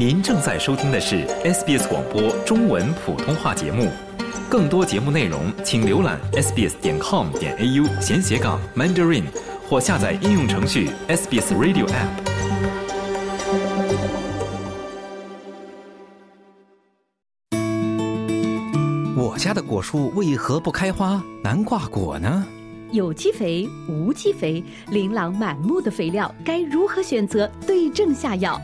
您正在收听的是 SBS 广播中文普通话节目。更多节目内容，请浏览 sbs 点 com 点 au 闲斜杠 mandarin，或下载应用程序 SBS Radio App。我家的果树为何不开花难挂果呢？有机肥、无机肥，琳琅满目的肥料该如何选择？对症下药。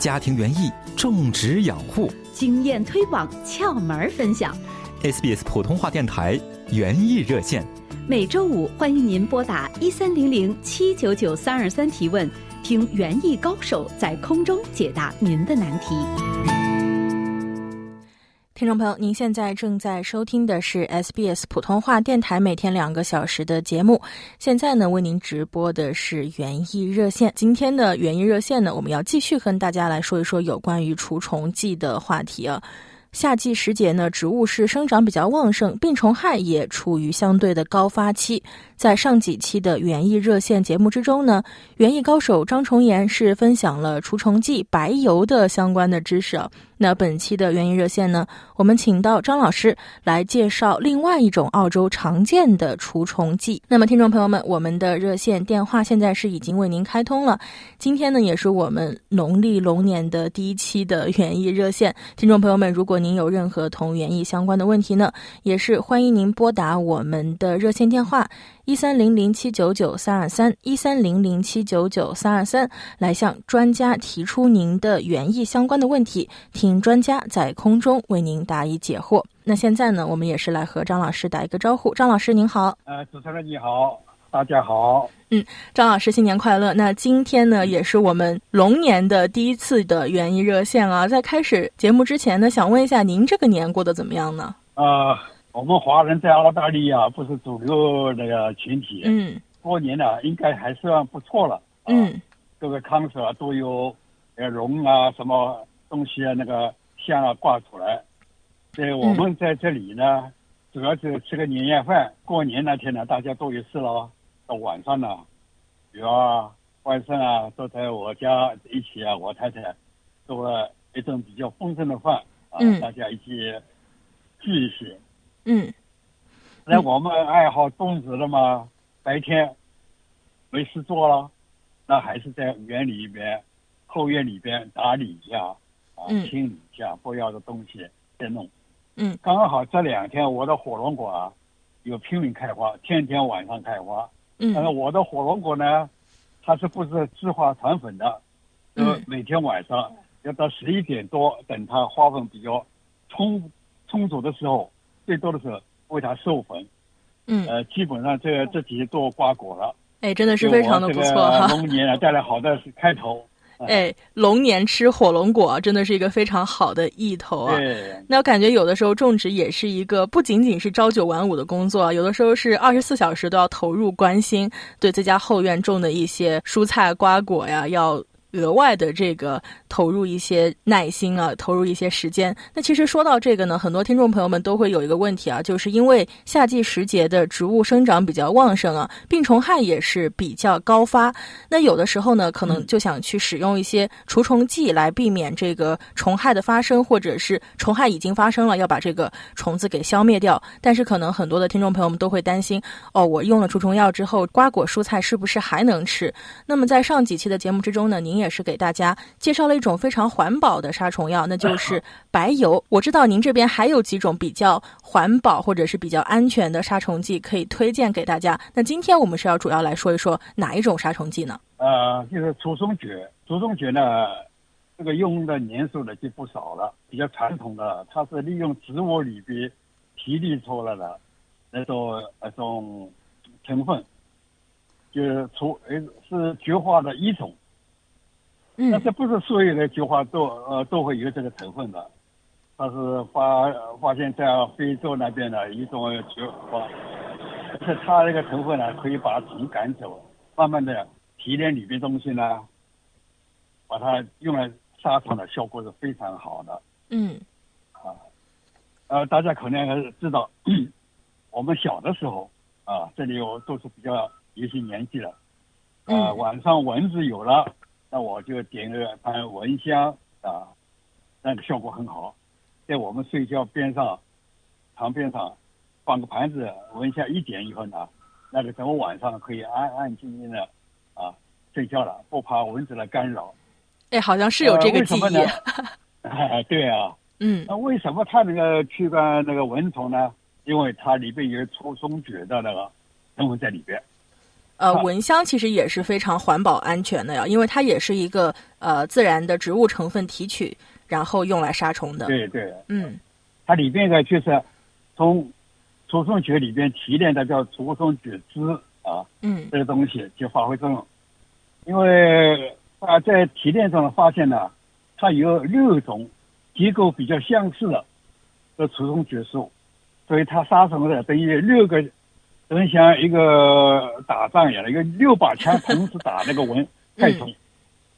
家庭园艺种植养护经验推广窍门分享。，SBS 普通话电台园艺热线。每周五欢迎您拨打一三零零七九九三二三提问，听园艺高手在空中解答您的难题。听众朋友，您现在正在收听的是 SBS 普通话电台每天两个小时的节目。现在呢，为您直播的是园艺热线。今天的园艺热线呢，我们要继续跟大家来说一说有关于除虫剂的话题啊。夏季时节呢，植物是生长比较旺盛，病虫害也处于相对的高发期。在上几期的园艺热线节目之中呢，园艺高手张崇岩是分享了除虫剂白油的相关的知识啊。那本期的园艺热线呢，我们请到张老师来介绍另外一种澳洲常见的除虫剂。那么，听众朋友们，我们的热线电话现在是已经为您开通了。今天呢，也是我们农历龙年的第一期的园艺热线。听众朋友们，如果您有任何同园艺相关的问题呢，也是欢迎您拨打我们的热线电话一三零零七九九三二三一三零零七九九三二三，来向专家提出您的园艺相关的问题，听专家在空中为您答疑解惑。那现在呢，我们也是来和张老师打一个招呼。张老师您好，呃，主持人你好，大家好。嗯张老师新年快乐。那今天呢，也是我们龙年的第一次的园艺热线啊。在开始节目之前呢，想问一下您这个年过得怎么样呢？呃，我们华人在澳大利亚不是主流那个群体，嗯过年呢应该还算不错了。啊、嗯各个康所啊都有呃龙啊什么东西啊那个像啊挂出来。所以我们在这里呢，主要是吃个年夜饭。过年那天呢，大家都有事了，到晚上呢，女儿啊、外甥啊都在我家一起啊，我太太做了一顿比较丰盛的饭啊，嗯大家一起聚一聚。嗯那我们爱好种植的嘛，白天没事做了，那还是在园里边、后院里边打理一下啊，嗯清理一下不要的东西再弄。嗯刚好这两天我的火龙果啊，有拼命开花，天天晚上开花。嗯但是嗯我的火龙果呢，它是不是自化传粉的？嗯呃，每天晚上要到十一点多，等它花粉比较充充足的时候，最多的时候为它授粉。嗯，呃，基本上这这几都挂果了，哎，真的是非常的不错哈。龙年啊带来好的开头。哎，龙年吃火龙果真的是一个非常好的意头啊。那我感觉有的时候种植也是一个不仅仅是朝九晚五的工作，有的时候是二十四小时都要投入关心，对自家后院种的一些蔬菜瓜果呀，要额外的这个投入一些耐心啊，投入一些时间。那其实说到这个呢，很多听众朋友们都会有一个问题啊，就是因为夏季时节的植物生长比较旺盛啊，病虫害也是比较高发。那有的时候呢，可能就想去使用一些除虫剂来避免这个虫害的发生，或者是虫害已经发生了，要把这个虫子给消灭掉。但是可能很多的听众朋友们都会担心，哦，我用了除虫药之后，瓜果蔬菜是不是还能吃？那么在上几期的节目之中呢，您也是给大家介绍了一种非常环保的杀虫药，那就是白油。我知道您这边还有几种比较环保或者是比较安全的杀虫剂可以推荐给大家。那今天我们是要主要来说一说哪一种杀虫剂呢？呃，就是除虫菊，除虫菊呢，这个用的年数呢就不少了，比较传统的，它是利用植物里边提炼出来的那种那种成分，就是除呃是菊花的一种。嗯。但是不是所有的菊花都呃都会有这个成分的，它是发发现在非洲那边的一种菊花，而且它那个成分呢可以把虫赶走，慢慢的提炼里面东西呢，把它用来杀虫的效果是非常好的。嗯。啊。呃，大家可能还是知道，我们小的时候啊，这里有都是比较有些年纪了，呃，嗯。晚上蚊子有了，那我就点个盘蚊香啊，那个效果很好。在我们睡觉边上、床边上放个盘子，蚊香一点以后呢，那个整个晚上可以安安静静的啊睡觉了，不怕蚊子来干扰。哎，好像是有这个记忆。哎，对啊。嗯。那为什么它能够驱赶那个蚊虫呢？因为它里边有除虫菊的那个成分在里边。呃，蚊香其实也是非常环保安全的呀，因为它也是一个呃自然的植物成分提取，然后用来杀虫的。对对，嗯，它里边呢就是从除虫菊里边提炼的叫除虫菊汁啊，嗯，这个东西就发挥作用。因为啊，在提炼中发现呢，它有六种结构比较相似的的除虫菊素，所以它杀虫的等于六个。就像一个打仗一样的，一个六把枪同时打那个蚊害虫，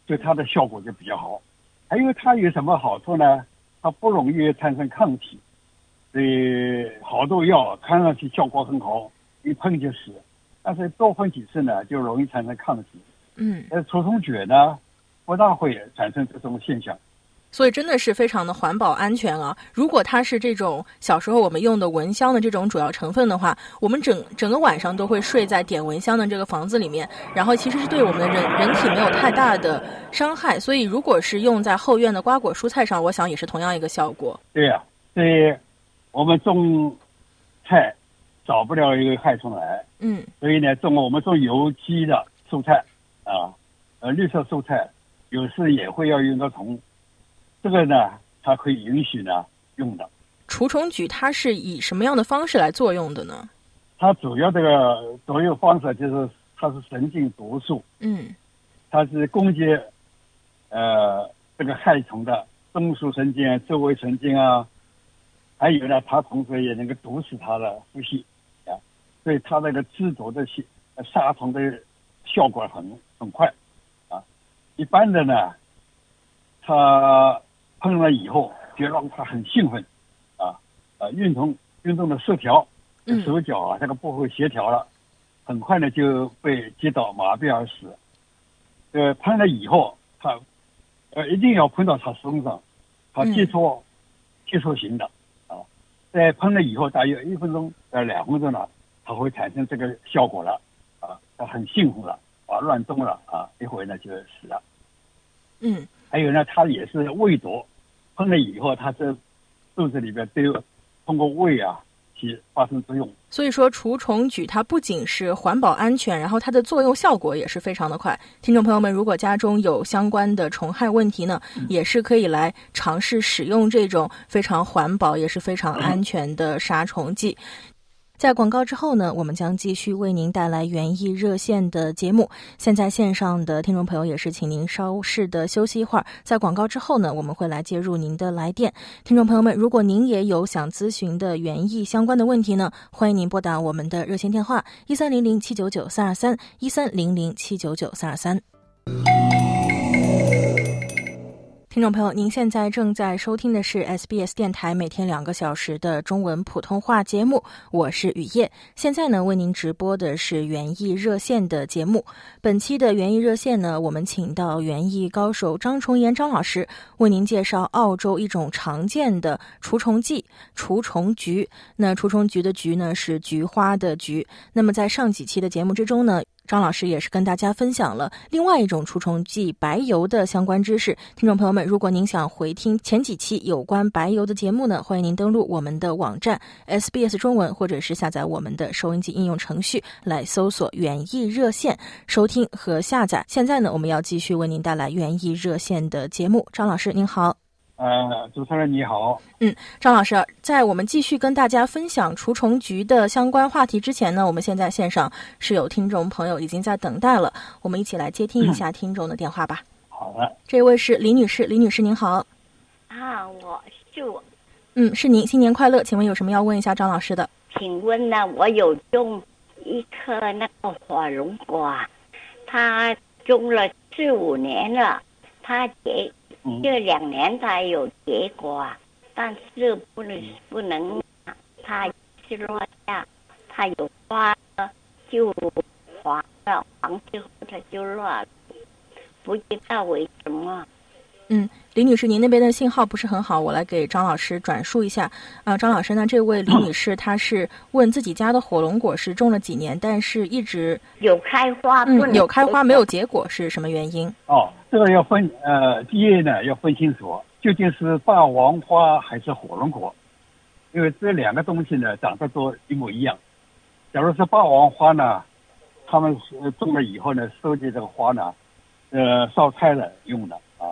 对它的效果就比较好。还有它有什么好处呢？它不容易产生抗体，所以好多药看上去效果很好，一喷就死。但是多喷几次呢，就容易产生抗体。嗯，呃，除虫菊呢，不大会产生这种现象。所以真的是非常的环保安全啊！如果它是这种小时候我们用的蚊香的这种主要成分的话，我们整整个晚上都会睡在点蚊香的这个房子里面，然后其实是对我们的人人体没有太大的伤害。所以如果是用在后院的瓜果蔬菜上，我想也是同样一个效果。对呀，所以我们种菜少不了一个害虫来。嗯。所以呢，种我们种有机的蔬菜啊，呃，绿色蔬菜有时也会要用到虫。这个呢，它可以允许呢用的。除虫菊它是以什么样的方式来作用的呢？它主要这个作用方式就是它是神经毒素。嗯。它是攻击呃这个害虫的中枢神经、啊周围神经啊，还有呢，它同时也能够毒死它的呼吸啊，所以它那个制毒的效杀虫的效果很很快啊。一般的呢，它。喷了以后，就让他很兴奋，啊，呃，运动运动的失调，手脚啊这个不会协调了，很快呢就被击倒麻痹而死。呃，喷了以后，他呃一定要喷到他身上，他接触接触型的啊，在喷了以后大约一分钟呃两分钟了，它会产生这个效果了啊，他很兴奋了啊，乱动了啊，一会呢就死了。嗯，还有呢，他也是胃毒。喷了以后，它是肚子里边都有通过胃啊起发生作用。所以说，除虫菊它不仅是环保安全，然后它的作用效果也是非常的快。听众朋友们，如果家中有相关的虫害问题呢，也是可以来尝试使用这种非常环保也是非常安全的杀虫剂。在广告之后呢，我们将继续为您带来园艺热线的节目。现在线上的听众朋友也是，请您稍事的休息一会儿。在广告之后呢，我们会来接入您的来电。听众朋友们，如果您也有想咨询的园艺相关的问题呢，欢迎您拨打我们的热线电话一三零零七九九三二三一三零零七九九三二三。听众朋友，您现在正在收听的是 SBS 电台每天两个小时的中文普通话节目，我是雨夜。现在呢，为您直播的是园艺热线的节目。本期的园艺热线呢，我们请到园艺高手张崇岩张老师为您介绍澳洲一种常见的除虫剂——除虫菊。那除虫菊的菊呢，是菊花的菊。那么在上几期的节目之中呢，张老师也是跟大家分享了另外一种除虫剂白油的相关知识。听众朋友们，如果您想回听前几期有关白油的节目呢，欢迎您登录我们的网站 SBS 中文，或者是下载我们的收音机应用程序来搜索“园艺热线”收听和下载。现在呢，我们要继续为您带来园艺热线的节目。张老师您好。呃，主持人你好。嗯，张老师，在我们继续跟大家分享除虫菊的相关话题之前呢，我们现在线上是有听众朋友已经在等待了，我们一起来接听一下听众的电话吧。好的，这位是李女士，李女士您好。啊，我是我。嗯，是您，新年快乐！请问有什么要问一下张老师的？请问呢，我有种一颗那个火龙果，它种了四五年了，它结。这两年才有结果啊，但是不能不能，它是落下，它有花就黄了，黄之后它就落了，不知道为什么。嗯，李女士，您那边的信号不是很好，我来给张老师转述一下。啊，张老师，那这位李女士她是问自己家的火龙果是种了几年，但是一直有开花，嗯，有开花没有结果，是什么原因？哦，这个要分，呃，第一呢要分清楚，究竟是霸王花还是火龙果，因为这两个东西呢长得都一模一样。假如是霸王花呢，他们种了以后呢，收集这个花呢，呃，烧菜的用的啊。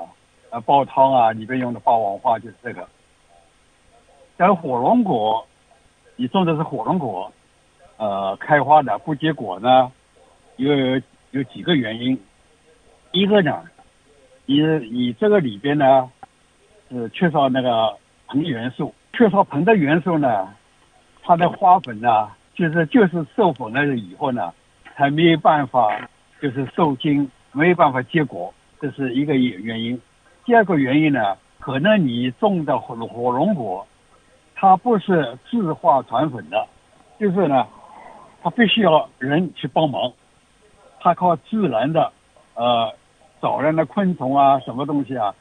啊，煲汤啊，里边用的霸王花就是这个。但火龙果，你种的是火龙果，呃，开花的不结果呢，有有几个原因。一个呢，你你这个里边呢是缺少那个硼元素，缺少硼的元素呢，它的花粉呢，就是就是授粉了以后呢，它没有办法就是受精，没有办法结果，这是一个原因。第二个原因呢，可能你种的火火龙果，它不是自化传粉的，就是呢，它必须要人去帮忙，它靠自然的，呃，找人的昆虫啊，什么东西啊，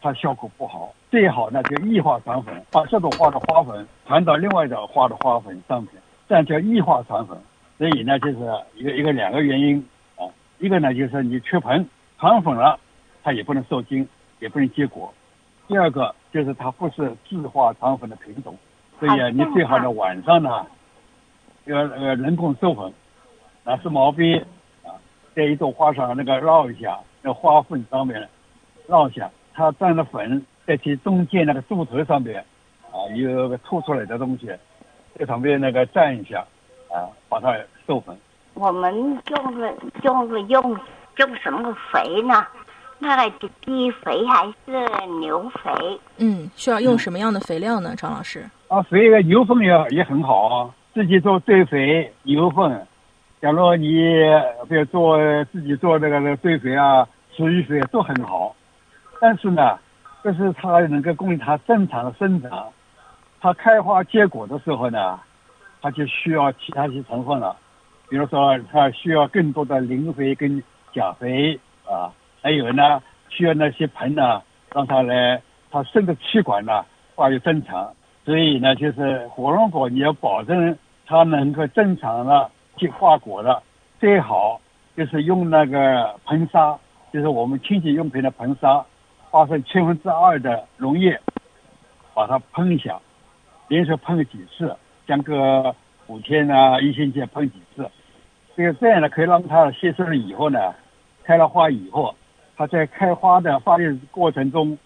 它效果不好。最好呢就异化传粉，把这朵花的花粉传到另外一朵花的花粉上面，这样叫异化传粉。所以呢，就是一个一个两个原因啊，一个呢就是你缺硼，传粉了，它也不能受精。也不能结果。第二个就是它不是自化传粉的品种，所以啊，你最好呢晚上呢，要呃人工授粉，拿丝毛笔啊，在一朵花上那个绕一下，那花粉上面绕一下，它沾了粉，在其中间那个柱头上面啊有个凸出来的东西，在旁边那个蘸一下啊，把它授粉。我们种的种的用用什么肥呢？那个鸡肥还是牛肥？嗯，需要用什么样的肥料呢，张老师？啊，肥个牛粪也也很好啊，自己做堆肥牛粪。假如你比如做自己做那个那个堆肥啊、厨余肥都很好，但是呢，这是它能够供应它正常的生长。它开花结果的时候呢，它就需要其他一些成分了，比如说它需要更多的磷肥跟钾肥啊。还有呢，需要那些盆呢，让它来，它生的气管呢发育正常。所以呢，就是火龙果你要保证它能够正常的去化果的，最好就是用那个硼砂，就是我们清洁用品的硼砂，化成千分之二的溶液，把它喷一下，连续喷个几次，相隔五天啊、一星期喷几次。这个这样呢，可以让它吸收了以后呢，开了花以后。它在开花的发育过程中，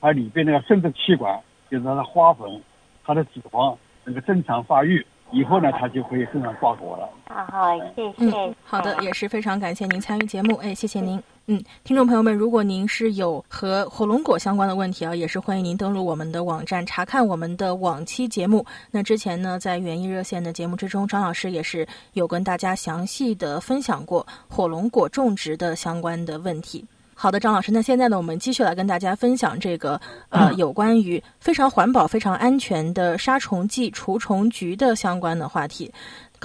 它里边那个生殖器官，就是它的花粉，它的脂肪能够正常发育，以后呢，它就可以正常挂果了。好，谢谢。好的，也是非常感谢您参与节目，哎，谢谢您。嗯，听众朋友们，如果您是有和火龙果相关的问题啊，也是欢迎您登录我们的网站查看我们的往期节目。那之前呢，在园艺热线的节目之中，张老师也是有跟大家详细的分享过火龙果种植的相关的问题。好的，张老师，那现在呢，我们继续来跟大家分享这个呃，有关于非常环保、非常安全的杀虫剂除虫菊的相关的话题。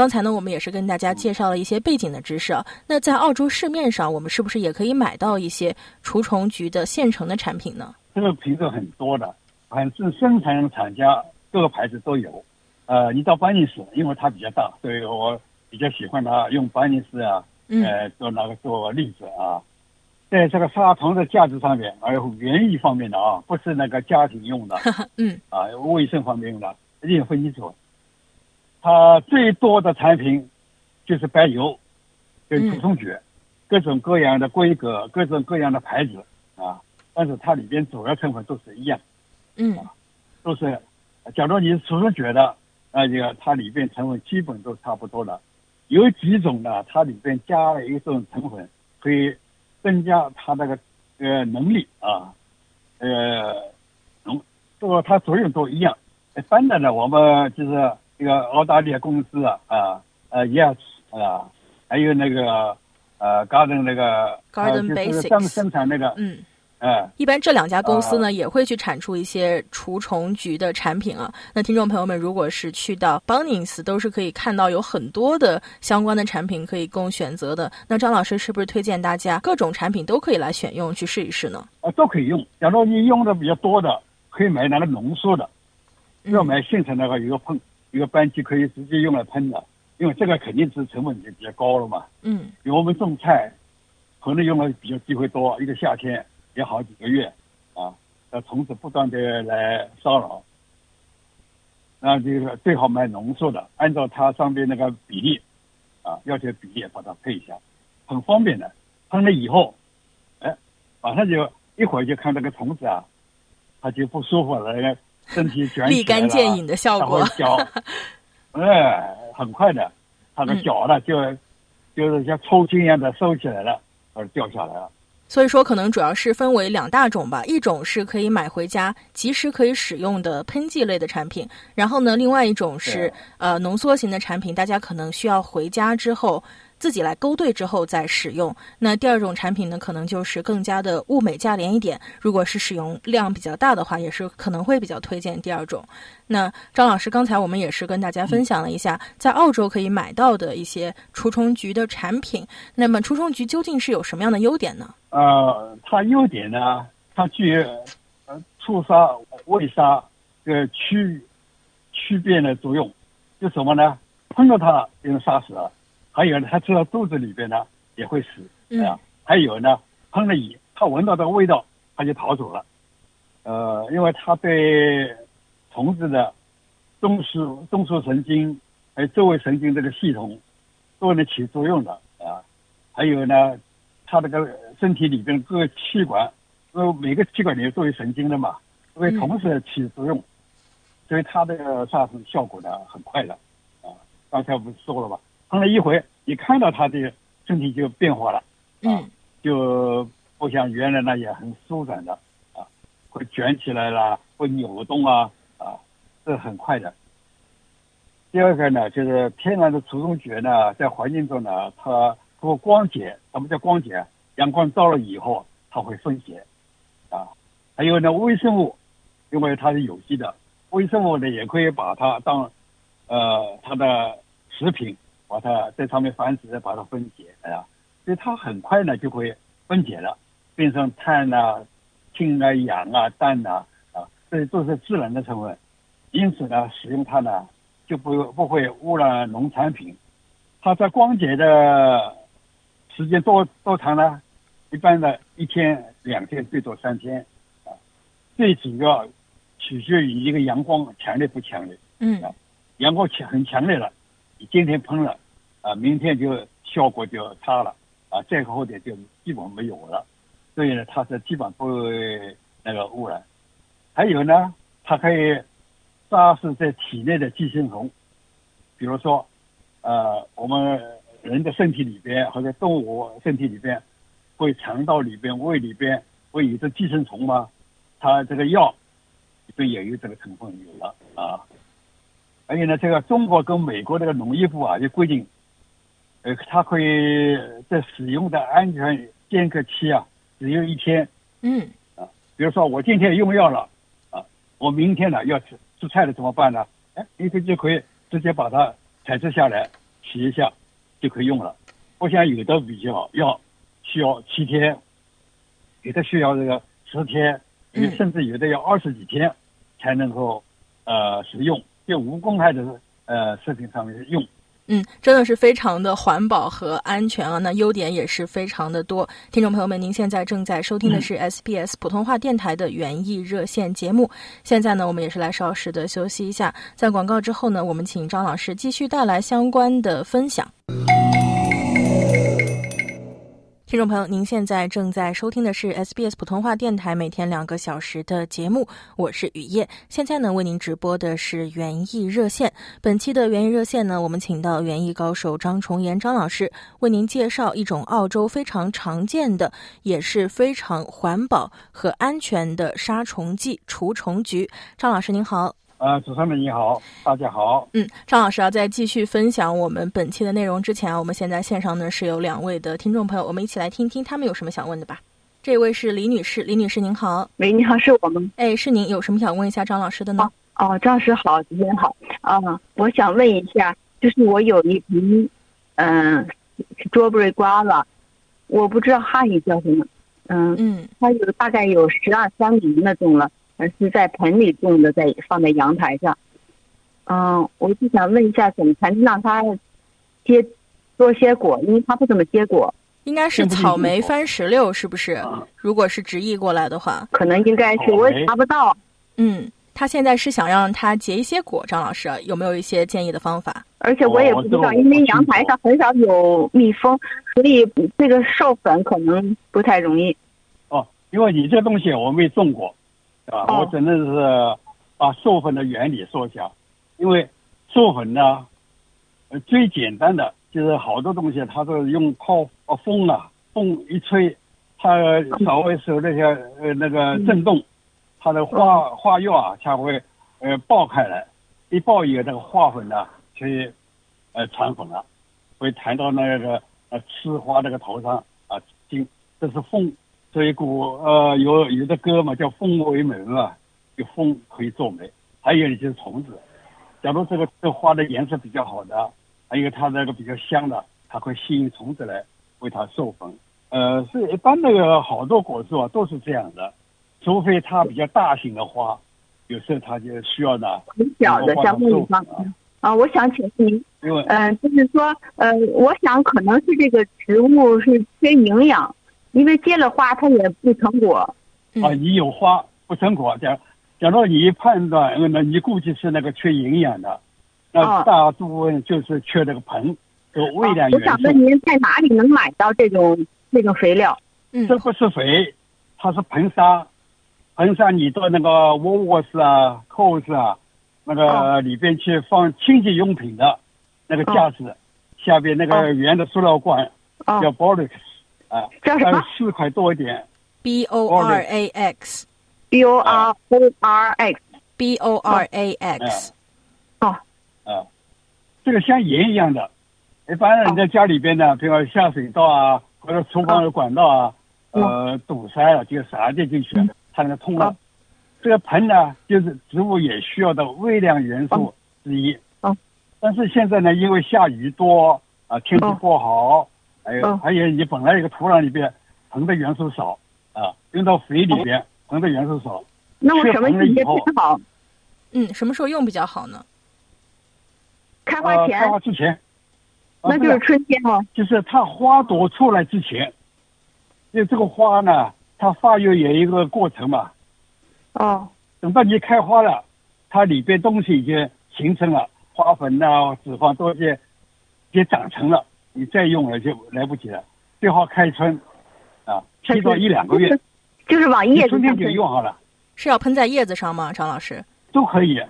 刚才呢，我们也是跟大家介绍了一些背景的知识啊。那在澳洲市面上，我们是不是也可以买到一些除虫菊的现成的产品呢？这个品种很多的，反正生产厂家各个牌子都有。呃，你到班尼斯，因为它比较大，所以我比较喜欢它，用班尼斯啊，呃，做那个做例子啊。在这个杀虫的价值上面，还有园艺方面的啊，不是那个家庭用的，嗯，啊，卫生方面用的，一定分清楚。它最多的产品就是白油跟除虫菊，各种各样的规格，各种各样的牌子啊，但是它里边主要成分都是一样，嗯，都是。假如你是除虫菊的，那就它里边成分基本都差不多了。有几种呢，它里边加了一种成分可以。增加它那个呃能力啊，呃，能，这个它作用都一样。一般的呢，我们就是这个澳大利亚公司啊，啊，呃，Yes 啊，还有那个呃，Garden 那个，Garden Basics 生产那个，嗯，哎，一般这两家公司呢，也会去产出一些除虫菊的产品啊。那听众朋友们，如果是去到 Bunnings，都是可以看到有很多的相关的产品可以供选择的。那张老师是不是推荐大家各种产品都可以来选用去试一试呢？啊，都可以用。假如你用的比较多的，可以买那个浓缩的；要买现成那个一个喷一个班级，可以直接用来喷的。因为这个肯定是成本就比较高了嘛。嗯。因为我们种菜，可能用的比较机会多，一个夏天。也好几个月，啊，那虫子不断的来骚扰，那就是最好买浓缩的，按照它上面那个比例，啊，要求比例把它配一下，很方便的。喷了以后，哎，马上就一会儿就看这个虫子啊，它就不舒服了，身体卷起来立竿见影的效果。脚，哎，很快的，他的脚呢就就是像抽筋一样的收起来了，而掉下来了。所以说，可能主要是分为两大种吧，一种是可以买回家及时可以使用的喷剂类的产品，然后呢，另外一种是呃浓缩型的产品，大家可能需要回家之后。自己来勾兑之后再使用。那第二种产品呢，可能就是更加的物美价廉一点。如果是使用量比较大的话，也是可能会比较推荐第二种。那张老师，刚才我们也是跟大家分享了一下在澳洲可以买到的一些除虫菊的产品。那么除虫菊究竟是有什么样的优点呢？呃，它优点呢，它具有呃促杀、胃杀呃区区别的作用，就什么呢？碰到它就能杀死了。还有呢，它吃到肚子里边呢也会死，啊，还有呢，喷了蚁它闻到这个味道，它就逃走了，呃，因为它对虫子的中枢中枢神经还有周围神经这个系统都能起作用的啊，还有呢，它这个身体里边各个器官，因为每个器官里面都有神经的嘛，会同时起作用，所以它这个杀虫效果呢很快的，啊，刚才不是说了吧？喷了一回，你看到它的身体就变化了，嗯，就不像原来那样很舒展的，啊，会卷起来了，会扭动啊，啊，这很快的。第二个呢，就是天然的除虫菊呢，在环境中呢，它通过光解，什么叫光解？阳光照了以后，它会分解，啊，还有呢，微生物，因为它是有机的，微生物呢也可以把它当，呃，它的食品。把它在上面繁殖，把它分解，哎呀，所以它很快呢就会分解了，变成碳啊、氢啊、氧啊、氮啊，啊，这些都是自然的成分，因此呢，使用它呢就不不会污染农产品。它在光解的时间多多长呢？一般的一天、两天，最多三天，啊，最主要取决于一个阳光强烈不强烈，嗯，啊阳光强很强烈了。你今天喷了，啊，明天就效果就差了，啊，再后天就基本没有了，所以呢，它是基本不会那个污染。还有呢，它可以杀死在体内的寄生虫，比如说，呃，我们人的身体里边或者动物身体里边，会肠道里边、胃里边会有这寄生虫吗？它这个药里边也有这个成分有了啊。而且呢，这个中国跟美国这个农业部啊，就规定，呃，它可以在使用的安全间隔期啊，只有一天。嗯。啊，比如说我今天用药了，啊，我明天呢要吃吃菜了怎么办呢？哎，明天就可以直接把它采摘下来，洗一下就可以用了。不像有的比较要需要七天，有的需要这个十天，甚至有的要二十几天才能够呃使用。就无公害的呃食品上面用，嗯，真的是非常的环保和安全啊，那优点也是非常的多。听众朋友们，您现在正在收听的是 SBS 普通话电台的园艺热线节目。现在呢，我们也是来稍事的休息一下，在广告之后呢，我们请张老师继续带来相关的分享。听众朋友，您现在正在收听的是 SBS 普通话电台每天两个小时的节目，我是雨夜。现在呢，为您直播的是园艺热线。本期的园艺热线呢，我们请到园艺高手张崇岩张老师为您介绍一种澳洲非常常见的，也是非常环保和安全的杀虫剂——除虫菊。张老师您好。呃，主持人你好，大家好。嗯，张老师啊在继续分享我们本期的内容之前啊，我们现在线上呢是有两位的听众朋友，我们一起来听听他们有什么想问的吧。这位是李女士，李女士您好。喂，你好，是我吗？哎，是您，有什么想问一下张老师的呢？哦，张老师好，主持人好。啊，我想问一下，就是我有一瓶，嗯，strawberry 瓜了，我不知道汉语叫什么。嗯嗯，它有大概有十二三厘那种了，是在盆里种的，在放在阳台上。嗯，我就想问一下，怎么才能让它结多些果？因为它不怎么结果。应该是草莓番石榴，是不是？如果是直译过来的话，可能应该是，我也查不到。嗯，他现在是想让它结一些果，张老师有没有一些建议的方法？而且我也不知道，因为阳台上很少有蜜蜂，所以这个授粉可能不太容易。哦，因为你这东西我没种过，对吧？我只能是把授粉的原理说一下。因为授粉呢，最简单的就是好多东西，它都用靠风啊，风一吹，它稍微受那些呃那个震动，它的花花药啊才会呃爆开来，一爆以后那个花粉呢可以呃传粉了，会弹到那个呃吃花那个头上啊，经这是风，所以古呃有有的歌嘛叫蜂为媒嘛，有蜂可以做媒，还有就是虫子。假如这个这花的颜色比较好的，还有它那个比较香的，它会吸引虫子来为它授粉。呃，是一般那个好多果树啊都是这样的，除非它比较大型的花，有时候它就需要呢很小的像蜜蜂啊。我想请问您，嗯，就是说，呃，我想可能是这个植物是缺营养，因为结了花它也不成果。啊，你有花不成果，这样。假如你判断，那你估计是那个缺营养的，那大部分就是缺这个硼和微量元素。我想问您，在哪里能买到这种这种肥料？嗯，这不是肥，它是硼砂。硼砂你到那个沃沃斯啊、COS 啊，那个里边去放清洁用品的那个架子下边那个圆的塑料罐，叫 Borax 啊，叫什么？四块多一点。B O R A X。B O R O R X，B O R A X，哦，啊，这个像盐一样的，一般人在家里边呢，比如下水道啊，或者厨房的管道啊，呃，堵塞了就撒点进去，它能通了。这个硼呢，就是植物也需要的微量元素之一。啊，但是现在呢，因为下雨多啊，天气不好，还有还有你本来一个土壤里边硼的元素少啊，用到肥里边。硼的元素少，那我什么季节最好？嗯，什么时候用比较好呢？开花前。开花之前。那就是春天哦。就是它花朵出来之前，因为这个花呢，它发育有一个过程嘛。哦。等到你开花了，它里边东西已经形成了，花粉呐、脂肪都已经也长成了，你再用了就来不及了。最好开春，啊，提早一两个月。就是往叶子上喷，就用好了。是要喷在叶子上吗，张老师？都可以，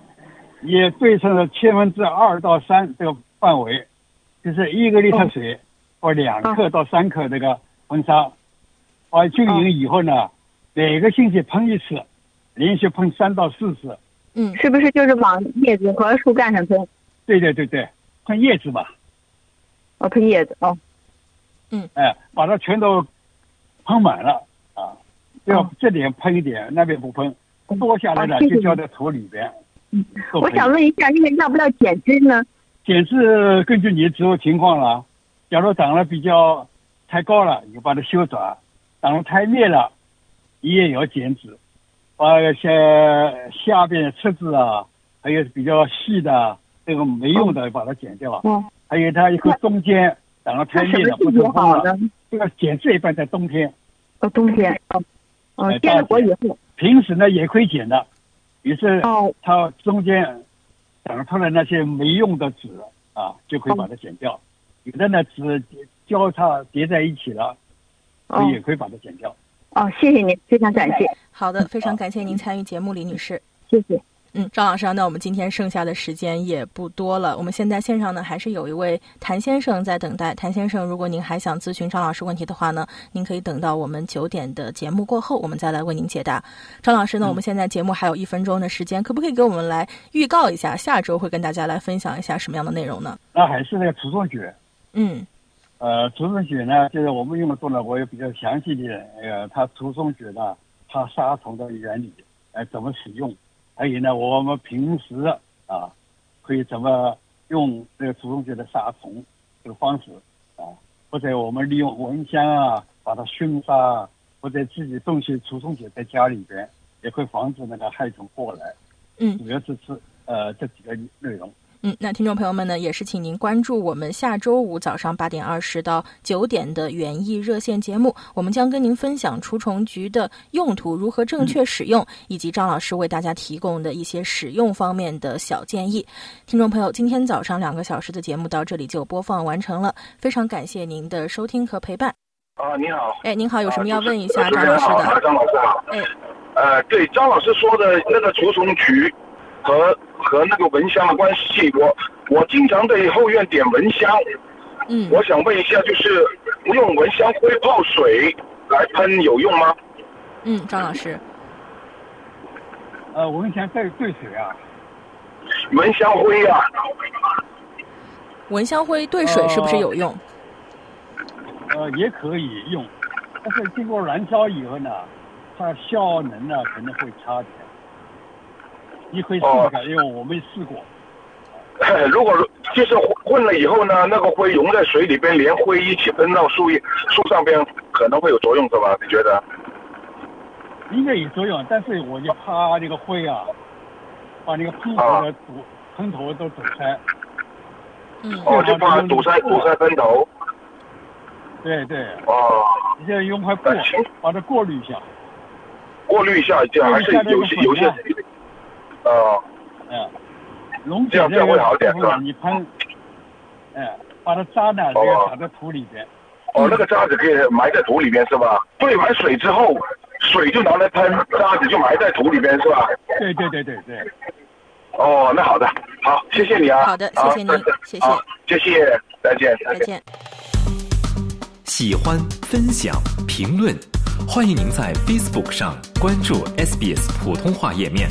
也对称了千分之二到三这个范围，就是一个立特水或两克到三克这个硼砂，啊，均匀以后呢，每个星期喷一次，连续喷三到四次。嗯，是不是就是往叶子和树干上喷？对对对对，喷叶子嘛。哦，喷叶子哦。嗯。哎，把它全都喷满了啊。要这点喷一点，那边不喷，多下来了就浇在土里边。嗯，我想问一下，这个要不要剪枝呢？剪枝根据你的植物情况了。假如长得比较太高了，你就把它修短；长得太密了，你也要剪枝。把一些下边的刺枝啊，还有比较细的这个没用的，把它剪掉。嗯。还有它一个中间长了太密了，不成功了。这个剪枝一般在冬天。哦，冬天。哦。嗯，结了果以后，平时呢也可以剪的，于是哦，它中间长出来那些没用的籽啊，就可以把它剪掉。有的呢籽交叉叠在一起了，哦，也可以把它剪掉。哦，谢谢您，非常感谢。好的，非常感谢您参与节目，李女士。谢谢。嗯，张老师，那我们今天剩下的时间也不多了。我们现在线上呢，还是有一位谭先生在等待。谭先生，如果您还想咨询张老师问题的话呢，您可以等到我们九点的节目过后，我们再来为您解答。张老师呢，我们现在节目还有一分钟的时间，可不可以给我们来预告一下，下周会跟大家来分享一下什么样的内容呢？那还是那个除虫诀。嗯，呃，除虫血呢，就是我们用的多了，我也比较详细的，呃，它除虫血呢，它杀虫的原理，呃，怎么使用，还有呢，我们平时啊，可以怎么用这个除虫剂的杀虫这个方式啊，或者我们利用蚊香啊，把它熏杀，或者自己种些除虫剂在家里边，也会防止那个害虫过来。嗯，主要是是呃这几个内容。嗯，那听众朋友们呢，也是请您关注我们下周五早上八点二十到九点的园艺热线节目，我们将跟您分享除虫菊的用途、如何正确使用，以及张老师为大家提供的一些使用方面的小建议。听众朋友，今天早上两个小时的节目到这里就播放完成了，非常感谢您的收听和陪伴。啊，您好。哎，您好，有什么要问一下张老师的？张老师好。哎，呃，对，张老师说的那个除虫菊和和那个蚊香的关系，我。我经常在后院点蚊香，嗯，我想问一下，就是用蚊香灰泡水来喷有用吗？嗯，张老师，呃，蚊香兑兑水啊？蚊香灰啊？蚊香灰兑水是不是有用？呃，也可以用，但是经过燃烧以后呢，它效能呢可能会差点。你可以试试看，因为我没试过。如果就是混了以后呢，那个灰溶在水里边，连灰一起喷到树叶树上边，可能会有作用是吧？你觉得？应该有作用，但是我就怕那个灰啊，把那个喷头的堵喷头都堵塞。嗯。哦，就怕堵塞堵塞喷头。对对。哦。你现在用块布把它过滤一下。过滤一下，这还是有些有些。哦。嗯。龙这样这样会好点是吧？你喷，哎，把它渣呢，这个撒在土里边。哦，那个渣子可以埋在土里边是吧？兑完水之后，水就拿来喷，渣子就埋在土里边是吧？对对对对对。哦，那好的，好，谢谢你啊。好的，谢谢您，谢谢。谢谢，再见，再见。喜欢、分享、评论，欢迎您在 Facebook 上关注 SBS 普通话页面。